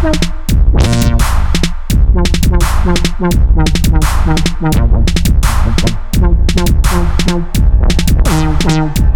Bye. Wow, wow, wow.